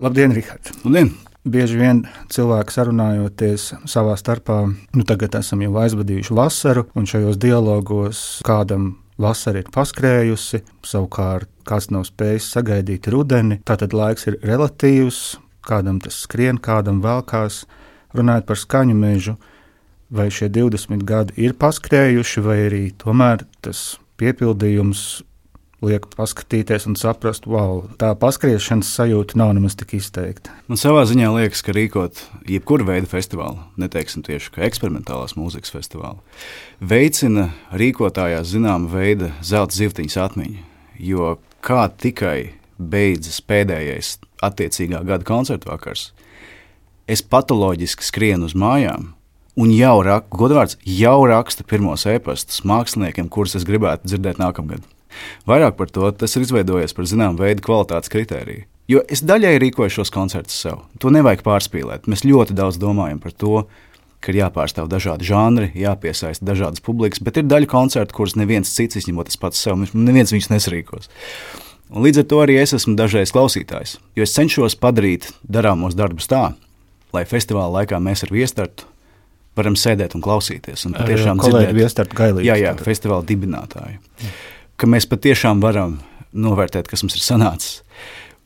Labdien, Rihard! Labdien! Bieži vien cilvēki sarunājoties savā starpā, nu tagad esam jau aizvadījuši vasaru, un šajos dialogos kādam vasara ir paskrējusi, savukārt kāds nav spējis sagaidīt rudeni. Tātad laiks ir relatīvs, kādam tas skrien, kādam velkās. Runājot par skaņu mežu, vai šie 20 gadi ir paskrējuši, vai arī tomēr tas piepildījums liek paskatīties un saprast, wow, tā paskriešanas sajūta nav nemaz tik izteikta. Man savā ziņā liekas, ka rīkot jebkuru veidu festivālu, neteiksim tieši eksperimentālās mūzikas festivālu, veicina rīkotājās zināma veida zelta zivtiņas atmiņu. Jo kā tikai beidzas pēdējais attiecīgā gada koncertu vakars, es patoloģiski skrienu uz mājām. Un jau, rak, godvārds, jau raksta pirmos e-pastus māksliniekiem, kurus es gribētu dzirdēt nākamgad. Vairāk par to tas ir izveidojies par zināmu veidu kvalitātes kritēriju. Jo es daļai rīkoju šos koncertus sev. To nevajag pārspīlēt. Mēs ļoti daudz domājam par to, ka ir jāpārstāv dažādi žanri, jāpiesaista dažādas publikas, bet ir daļa koncertu, kurus neviens cits, izņemot es pats sev, neviens viņus nesrīkos. Un līdz ar to arī es esmu dažreiz klausītājs, jo es cenšos padarīt darāmos darbus tā, lai festivāla laikā mēs ar viestartu varam sēdēt un klausīties. Un tiešām dzirdēt viestartu gailīgi. Jā, jā, festivāla dibinātāju. Jā ka mēs patiešām varam novērtēt, kas mums ir sanācis.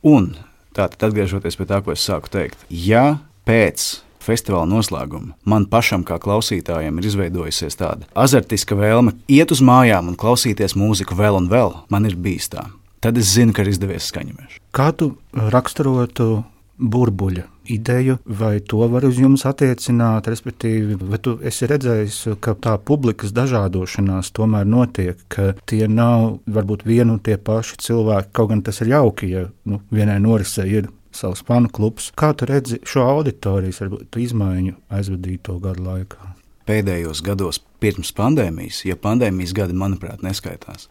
Un tātad, atgriežoties pie tā, ko es sāku teikt, ja pēc festivāla noslēguma man pašam, kā klausītājam, ir izveidojusies tāda azartiska vēlme iet uz mājām un klausīties mūziku vēl un vēl, man ir bijis tā. Tad es zinu, ka ir izdevies skaņot. Kā tu raksturotu burbuļa ideju, vai to var uz jums attiecināt, respektīvi, vai tu esi redzējis, ka tā publikas dažādošanās tomēr notiek, ka tie nav varbūt vienu un tie paši cilvēki, kaut gan tas ir jauki, ja nu, vienai norisē ir savs panu klubs. Kā tu redzi šo auditorijas varbūt, izmaiņu aizvadīto gadu laikā? Pēdējos gados pirms pandēmijas, ja pandēmijas gadi, manuprāt, neskaitās,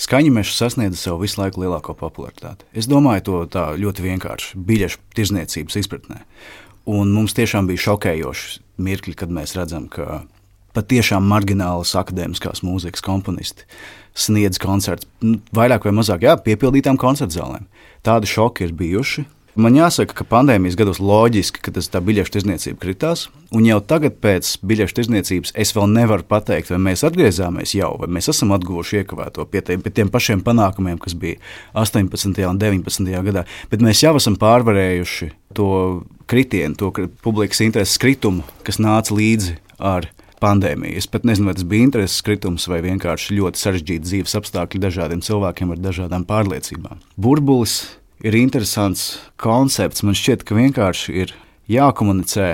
skaņa meža sasniedza savu visu laiku lielāko popularitāti. Es domāju to tā ļoti vienkārši, biļešu tirzniecības izpratnē. Un mums tiešām bija šokējoši mirkļi, kad mēs redzam, ka patiešām marginālas akadēmiskās mūzikas komponisti sniedz koncertus, nu, vairāk vai mazāk, jā, piepildītām koncertzālēm. Tādi šoki ir bijuši, Man jāsaka, ka pandēmijas gados loģiski, ka tas tā biļešu tirzniecība kritās, un jau tagad pēc biļešu tirzniecības es vēl nevaru pateikt, vai mēs atgriezāmies jau, vai mēs esam atguvuši iekavēto pie, te, pie tiem pašiem panākumiem, kas bija 18. un 19. gadā, bet mēs jau esam pārvarējuši to kritienu, to publikas intereses kritumu, kas nāca līdzi ar pandēmiju. Es pat nezinu, vai tas bija intereses kritums vai vienkārši ļoti sarežģīti dzīves apstākļi dažādiem cilvēkiem ar dažādām pārliecībām. Burbulis ir interesants koncepts. Man šķiet, ka vienkārši ir jākomunicē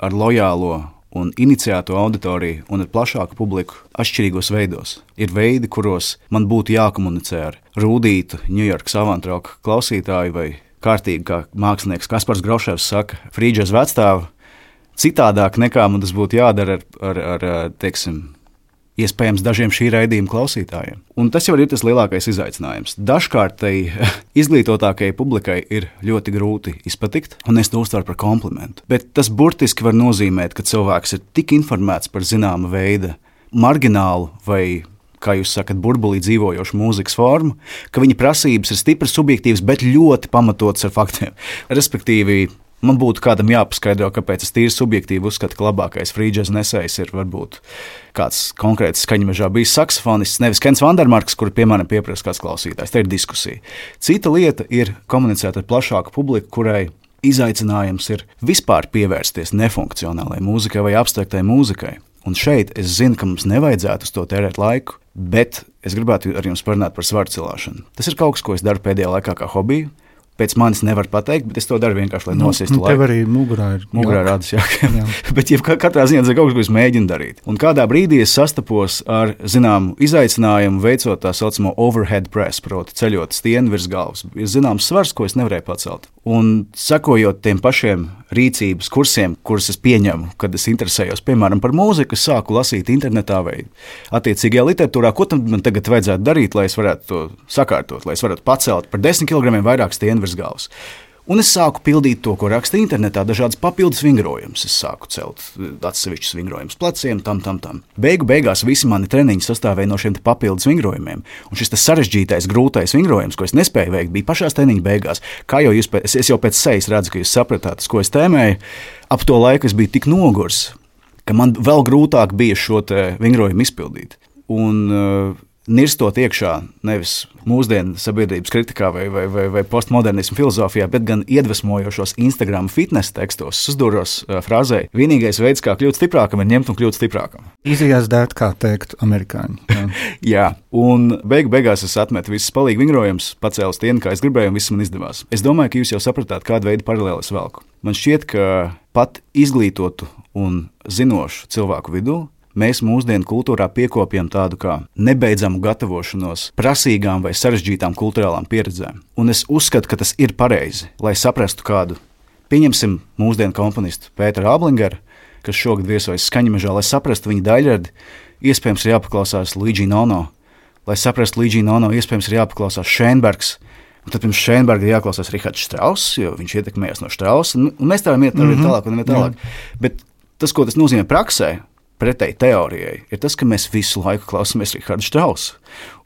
ar lojālo un iniciēto auditoriju un ar plašāku publiku atšķirīgos veidos. Ir veidi, kuros man būtu jākomunicē ar rūtītu Ņujorkas avantroka klausītāju vai kārtīgi, kā mākslinieks Kaspars Groševs saka, frīdžas vecstāvu. Citādāk nekā man tas būtu jādara ar, ar, ar teiksim, iespējams dažiem šī raidījuma klausītājiem. Un tas jau ir tas lielākais izaicinājums. Dažkārt tai izglītotākajai publikai ir ļoti grūti izpatikt, un es to uztveru par komplimentu. Bet tas burtiski var nozīmēt, ka cilvēks ir tik informēts par zināma veida marginālu vai kā jūs sakat, burbulī dzīvojošu mūzikas formu, ka viņa prasības ir stipri subjektīvas, bet ļoti pamatotas ar faktiem. Respektīvi, man būtu kādam jāpaskaidro, kāpēc es tīri subjektīvi uzskatu, ka labākais frīdžers nesējs ir varbūt kāds konkrēts skaņmežā bijis saksofonists, nevis Kens Vandermarks, kur piemēram pieprasa kāds klausītājs. Tā ir diskusija. Cita lieta ir komunicēt ar plašāku publiku, kurai izaicinājums ir vispār pievērsties nefunkcionālajai mūzikai vai abstraktai mūzikai. Un šeit es zinu, ka mums nevajadzētu uz to tērēt laiku, bet es gribētu ar jums parunāt par svaru celšanu. Tas ir kaut kas, ko es daru pēdējā laikā kā hobiju pēc manis nevar pateikt, bet es to daru vienkārši, lai nu, nosistu nu, laiku. Tev arī mugurā ir. Mugurā rādas, jā. jā. bet ja katrā ziņā tas ir kaut kas, ko es mēģinu darīt. Un kādā brīdī es sastapos ar zināmu izaicinājumu, veicot tā saucamo overhead press, proti ceļot stieni virs galvas. Ir zināms svars, ko es nevarēju pacelt. Un sekojot tiem pašiem rīcības kursiem, kurus es pieņemu, kad es interesējos piemēram par mūziku, es sāku lasīt internetā vai attiecīgajā literatūrā, ko man tagad vajadzētu darīt, lai es varētu to sakārtot, lai es varētu pacelt par 10 kg vairāk stieni virs galvas. Un es sāku pildīt to, ko raksta internetā, dažādas papildus vingrojumus. Es sāku celt atsevišķus vingrojumus pleciem, tam, tam, tam. Beigu beigās visi mani treniņi sastāvēja no šiem papildus vingrojumiem. Un šis sarežģītais, grūtais vingrojums, ko es nespēju veikt, bija pašā treniņa beigās. Kā jau jūs, es, es jau pēc sejas redzu, ka jūs sapratāt, ko es tēmēju, ap to laiku es biju tik nogurs, ka man vēl grūtāk bija šo vingrojumu izpildīt. Un, uh, nirstot iekšā nevis mūsdienu sabiedrības kritikā vai, vai, vai, vai postmodernismu filozofijā, bet gan iedvesmojošos Instagram fitness tekstos, uzdūros uh, frāzē, vienīgais veids, kā kļūt stiprākam, ir ņemt un kļūt stiprākam. Izjās dēt, kā teikt, amerikāņi. Jā, Jā un beigu beigās es atmetu visas palīgi vingrojumus, pacēlu stieni, kā es gribēju, un viss man izdevās. Es domāju, ka jūs jau sapratāt, kādu veidu paralēli es velku. Man šķiet, ka pat izglītotu un zinošu cilvēku vidū mēs mūsdienu kultūrā piekopjam tādu kā nebeidzamu gatavošanos prasīgām vai sarežģītām kultūrālām pieredzēm. Un es uzskatu, ka tas ir pareizi, lai saprastu kādu. Pieņemsim mūsdienu komponistu Pēteru Ablingeru, kas šogad viesojas skaņamežā, lai saprastu viņa daļradi, iespējams ir jāpaklausās Līdži Nono. Lai saprastu Līdži Nono, iespējams ir jāpaklausās Šēnbergs. Un tad pirms Šēnberga ir jāklausās Rihards Strauss, jo viņš ietekmējās no Straussa. Un mēs tā varam iet mm -hmm. tālāk un tālāk. Bet tas, ko tas nozīmē praksē, pretēji teorijai, ir tas, ka mēs visu laiku klausāmies Rahādu Strausu.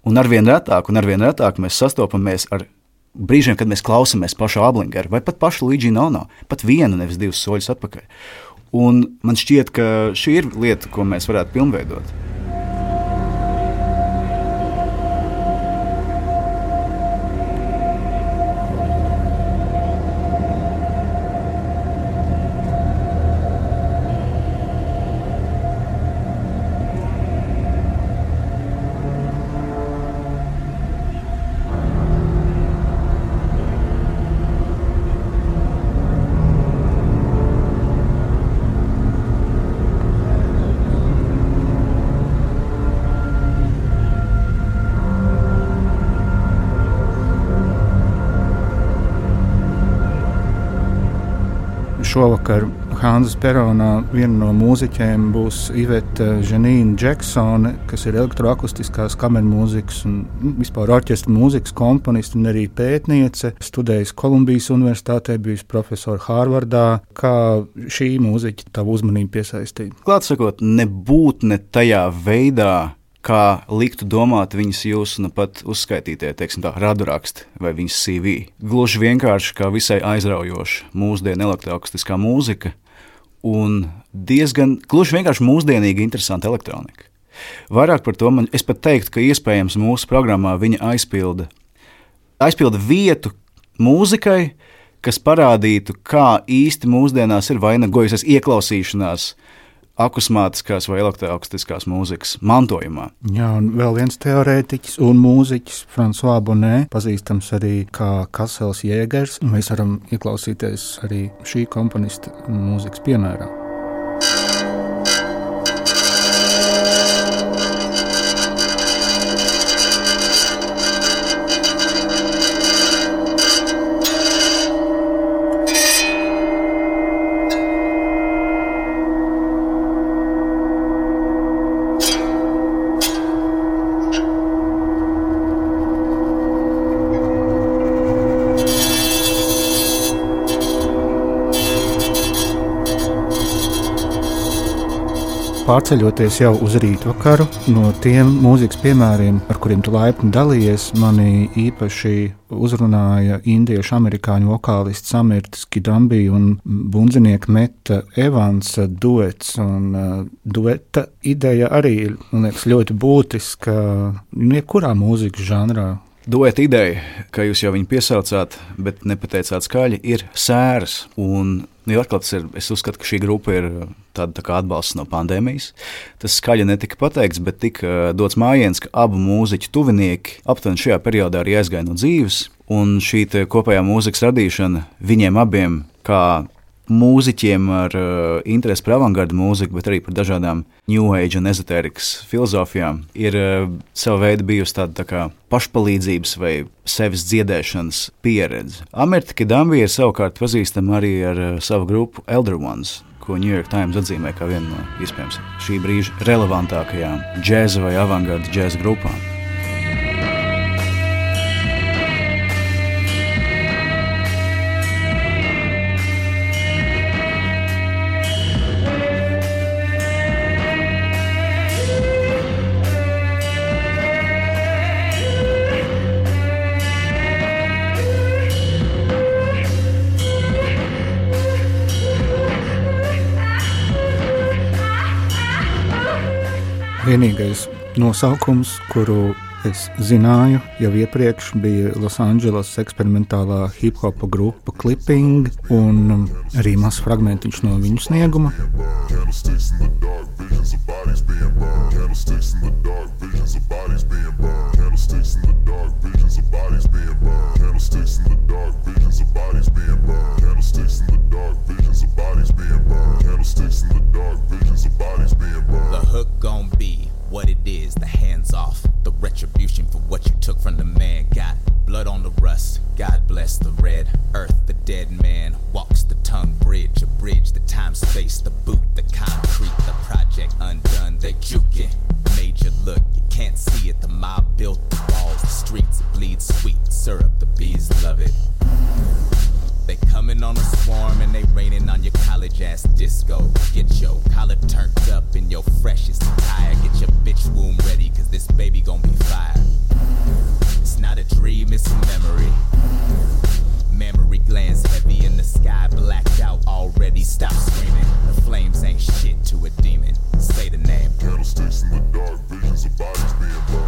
Un arvien retāk, un arvien retāk mēs sastopamies ar brīžiem, kad mēs klausāmies pašu Ablingeru vai pat pašu Līdzi Nono, pat vienu, nevis divus soļus atpakaļ. Un man šķiet, ka šī ir lieta, ko mēs varētu pilnveidot. Šovakar Hanzas Peronā viena no mūziķiem būs Iveta Ženīna Džeksone, kas ir elektroakustiskās kameras mūzikas un nu, vispār orķestra mūzikas komponiste un arī pētniece. Studējusi Kolumbijas Universitātē, bijusi profesora Hārvardā. Kā šī mūziķa tavu uzmanību piesaistīja? Klāt sakot, nebūt ne tajā veidā kā liktu domāt viņas jūsu nu pat uzskaitītie, teiksim, tā raduraksti vai viņas CV. Gluži vienkārši kā visai aizraujoša mūsdienu elektroakustiskā mūzika un diezgan gluži vienkārši mūsdienīgi interesanta elektronika. Vairāk par to man es pat teiktu, ka iespējams mūsu programmā viņa aizpilda, aizpilda vietu mūzikai, kas parādītu, kā īsti mūsdienās ir vainagojusies ieklausīšanās akusmātiskās vai elektroakustiskās mūzikas mantojumā. Jā, un vēl viens teorētiķis un mūziķis, Frančiskais Bonē, pazīstams arī kā Kasels Jēgers. Mēs varam ieklausīties arī šī komponista mūzikas piemērā. Pārceļoties jau uz rītvakaru, no tiem mūzikas piemēriem, ar kuriem tu laipni dalījies, mani īpaši uzrunāja indiešu amerikāņu vokālists Amirts Kidambi un bundzinieka Meta Evansa duets. Un, uh, dueta ideja arī ir liekas, ļoti būtiska jebkurā mūzikas žanrā. Dueta ideja, kā jūs jau viņu piesaucāt, bet nepateicāt skaļi, ir sēras. Un Nu, atkal tas ir. Es uzskatu, ka šī grupa ir uh, tāda tā kā atbalsts no pandēmijas. Tas skaļi netika pateikts, bet tika uh, dots mājiens, ka abu mūziķu tuvinieki aptuveni šajā periodā arī aizgāja no dzīves. Un šī kopējā mūzikas radīšana viņiem abiem, kā mūziķiem ar uh, interesi par avangardu mūziku, bet arī par dažādām New Age un ezotērikas filozofijām, ir uh, sava veida bijusi tāda tā kā pašpalīdzības vai sevis dziedēšanas pieredze. Amerika Kidambija ir savukārt pazīstama arī ar uh, savu grupu Elder Ones. Ko New York Times atzīmē kā vienu no iespējams šī brīža relevantākajām džēza vai avangarda džēza grupām. Vienīgais nosaukums, kuru es zināju jau iepriekš, bija Losandželosas eksperimentālā hip hopa grupa Clipping un arī mazs fragmentiņš no viņu snieguma. The syrup, the bees love it. They coming on a swarm and they raining on your college ass disco. Get your collar turned up in your freshest attire. Get your bitch womb ready, cause this baby gon' be fire. It's not a dream, it's a memory. Memory glands heavy in the sky, blacked out already. Stop screaming. The flames ain't shit to a demon. Say the name. Candlesticks in the dark, visions of bodies being burned.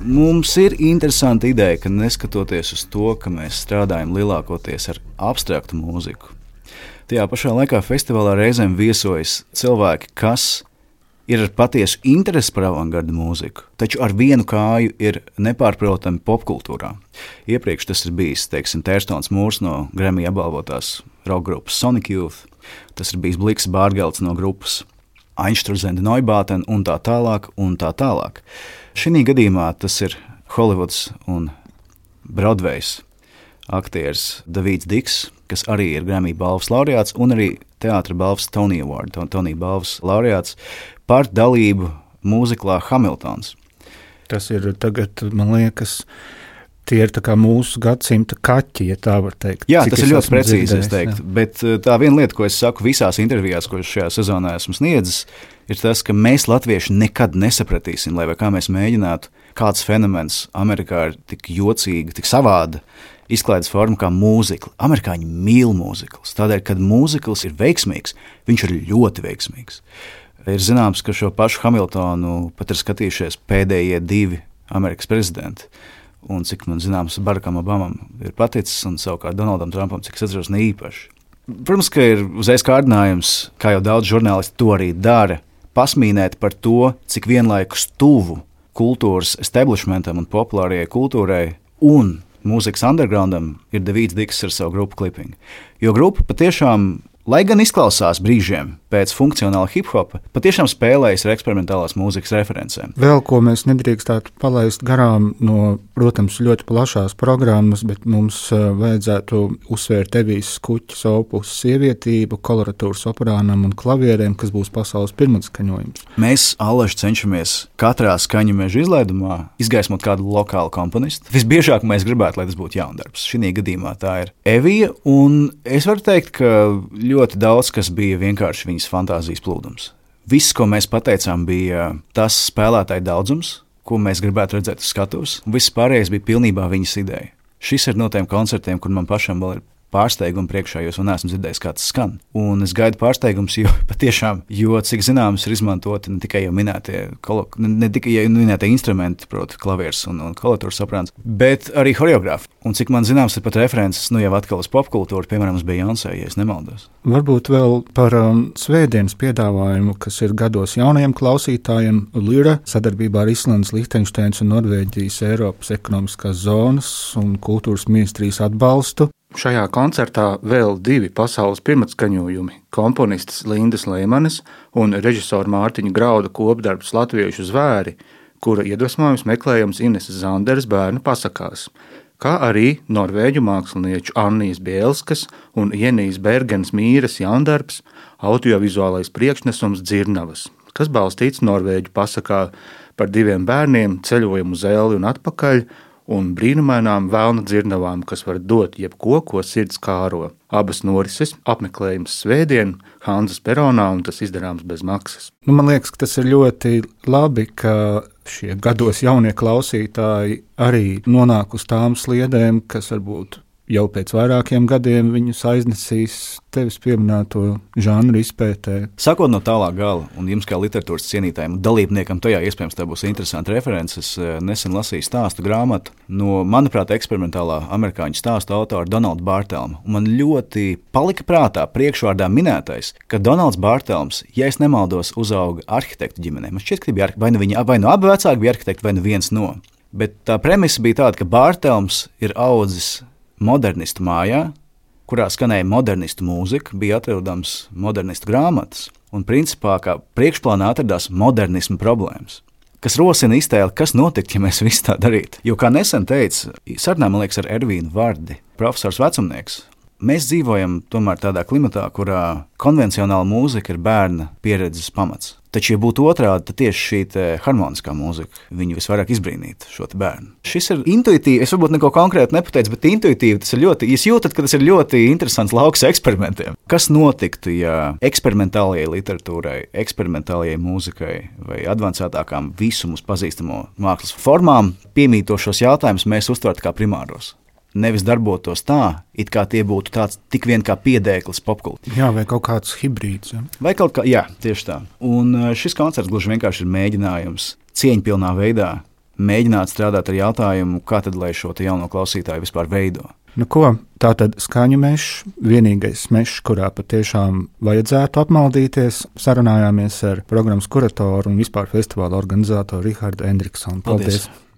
Mums ir interesanta ideja, ka neskatoties uz to, ka mēs strādājam lielākoties ar abstraktu mūziku, tajā pašā laikā festivālā reizēm viesojas cilvēki, kas ir ar patiesu interesi par avangarda mūziku, taču ar vienu kāju ir nepārprotami popkultūrā. Iepriekš tas ir bijis, teiksim, Tērstons Mūrs no Grammy apbalvotās roka grupas Sonic Youth, tas ir bijis Bliks Bārgelts no grupas Einstein, Neubāten un tā tālāk. Un tā tālāk. Šī gadījumā tas ir Hollywoods un Broadways aktieris Davids Diks, kas arī ir Grammy balvas laureāts un arī teātris balvas Tony Award, Tony balvas laureāts par dalību mūziklā Hamiltons. Tas ir tagad, man liekas, tie ir mūsu gadsimta kaķi, ja tā var teikt. Jā, tas ir ļoti precīzi. dzirdējis. Bet uh, tā viena lieta, ko es saku visās intervijās, ko es šajā sezonā esmu sniedzis, ir tas, ka mēs, latvieši, nekad nesapratīsim, lai kā mēs mēģinātu, kāds fenomens Amerikā ir tik jocīgi, tik savāda izklaides forma kā mūzikla. Amerikāņi mīl mūziklus. Tādēļ, kad mūzikls ir veiksmīgs, viņš ir ļoti veiksmīgs. Ir zināms, ka šo pašu Hamiltonu pat ir skatījušies pēdējie divi Amerikas prezidenti. Un cik man zināms, Barakam Obamam ir paticis, un savukārt Donaldam Trumpam, cik es atceros, ne īpaši. Protams, ka ir uzreiz kārdinājums, kā jau daudz žurnālisti to arī dara, pasmīnēt par to, cik vienlaikus tuvu kultūras establishmentam un populārajai kultūrai un mūzikas undergroundam ir Devīts Diks ar savu grupu Clipping. Jo grupa patiešām, lai gan izklausās brīžiem pēc funkcionāla hip hopa, patiešām spēlējas ar eksperimentālās mūzikas referencēm. Vēl ko mēs nedrīkstētu palaist garām no, protams, ļoti plašās programmas, bet mums uh, vajadzētu uzsvērt Evijas skuķis opus sievietību, koloratūru soprānam un klavierēm, kas būs pasaules pirmatskaņojums. Mēs alaži cenšamies katrā skaņu meža izlaidumā izgaismot kādu lokālu komponistu. Visbiežāk mēs gribētu, lai tas būtu jaundarbs. Šī gadījumā tā ir Evija, un es varu teikt, ka ļoti daudz kas bija vienkārši viņas fantāzijas plūdums. Viss, ko mēs pateicām, bija tas spēlētāju daudzums, ko mēs gribētu redzēt uz skatuves, viss pārējais bija pilnībā viņas ideja. Šis ir no tiem koncertiem, kur man pašam vēl ir pārsteigumi priekšā, jo es vēl neesmu dzirdējis, kā tas skan. Un es gaidu pārsteigumus, jo patiešām, jo cik zināms, ir izmantoti ne tikai jau minētie, kolo, ne, tikai jau minētie instrumenti, proti, klavieres un, un kolektoru saprāts, bet arī choreogrāfi. Un cik man zināms, ir pat references, nu jau atkal uz popkultūru, piemēram, uz Beyoncé, ja es nemaldos. Varbūt vēl par um, svētdienas piedāvājumu, kas ir gados jaunajiem klausītājiem. Lira sadarbībā ar Islandes, Liechtensteins un Norvēģijas Eiropas ekonomiskās zonas un kultūras ministrijas atbalstu. Šajā koncertā vēl divi pasaules pirmatskaņojumi - komponistas Lindas Leimanes un režisora Mārtiņa Grauda kopdarbs Latviešu zvēri, kura iedvesmojums meklējams Ines Zanderes bērnu pasakās, kā arī norvēģu mākslinieču Annijas Bielskas un Jenijas Bergens mīras jaundarbs audiovizuālais priekšnesums Dzirnavas, kas balstīts norvēģu pasakā par diviem bērniem ceļojumu uz Elli un atpakaļ, un brīnumainām vēlna dzirnavām, kas var dot jebko, ko sirds kāro. Abas norises apmeklējums svētdien, Hanzas peronā, un tas izdarāms bez maksas. Nu, man liekas, ka tas ir ļoti labi, ka šie gados jaunie klausītāji arī nonāk uz tām sliedēm, kas varbūt jau pēc vairākiem gadiem viņus aiznesīs tevis pieminēto žanru izpētē. Sakot no tālā gala, un jums kā literatūras cienītājiem, dalībniekam tajā iespējams tā būs interesanta references, eh, nesen lasīju stāstu grāmatu no, manuprāt, eksperimentālā amerikāņu stāstu autora Donalda Bārtelma. Man ļoti palika prātā priekšvārdā minētais, ka Donalds Bārtelms, ja es nemaldos, uzauga arhitektu ģimenē. Man šķiet, ka bija vai nu, viņa, vai nu abi vecāki bija arhitekti, vai nu viens no. Bet tā premisa bija tāda, ka Bārtelms ir audzis modernistu mājā, kurā skanēja modernistu mūzika, bija atrodams modernistu grāmatas, un principā kā priekšplānā atradās modernismu problēmas. Kas rosina iztēli, kas notiktu, ja mēs visu tā darītu. Jo, kā nesen teica, sarunā, man liekas, ar Ervīnu Vārdi, profesors Vecumnieks, mēs dzīvojam tomēr tādā klimatā, kurā konvencionāla mūzika ir bērna pieredzes pamats. Taču, ja būtu otrādi, tad tieši šī harmoniskā mūzika viņu visvairāk izbrīnītu šo bērnu. Šis ir intuitīvi, es varbūt neko konkrēti nepateicu, bet intuitīvi tas ir ļoti, jūs jūtat, ka tas ir ļoti interesants lauks eksperimentiem. Kas notiktu, ja eksperimentālajai literatūrai, eksperimentālajai mūzikai vai advancētākām visu mums pazīstamo mākslas formām piemītošos jautājumus mēs uztvertu kā primāros? Nevis darbotos tā, it kā tie būtu tāds tik vien kā piedēklis popkultūrai. Jā, vai kaut kāds hibrīds. Ja? Vai kaut kā, jā, tieši tā. Un uh, šis koncerts gluži vienkārši ir mēģinājums cieņpilnā veidā mēģināt strādāt ar jautājumu, kā tad lai šo jauno klausītāju vispār veido. Nu, ko? Tā tad skaņu mežs, vienīgais mežs, kurā patiešām vajadzētu apmaldīties. Sarunājāmies ar programmas kuratoru un vispār festivāla organizatoru Rihardu Endriksonu. Paldies! Paldies.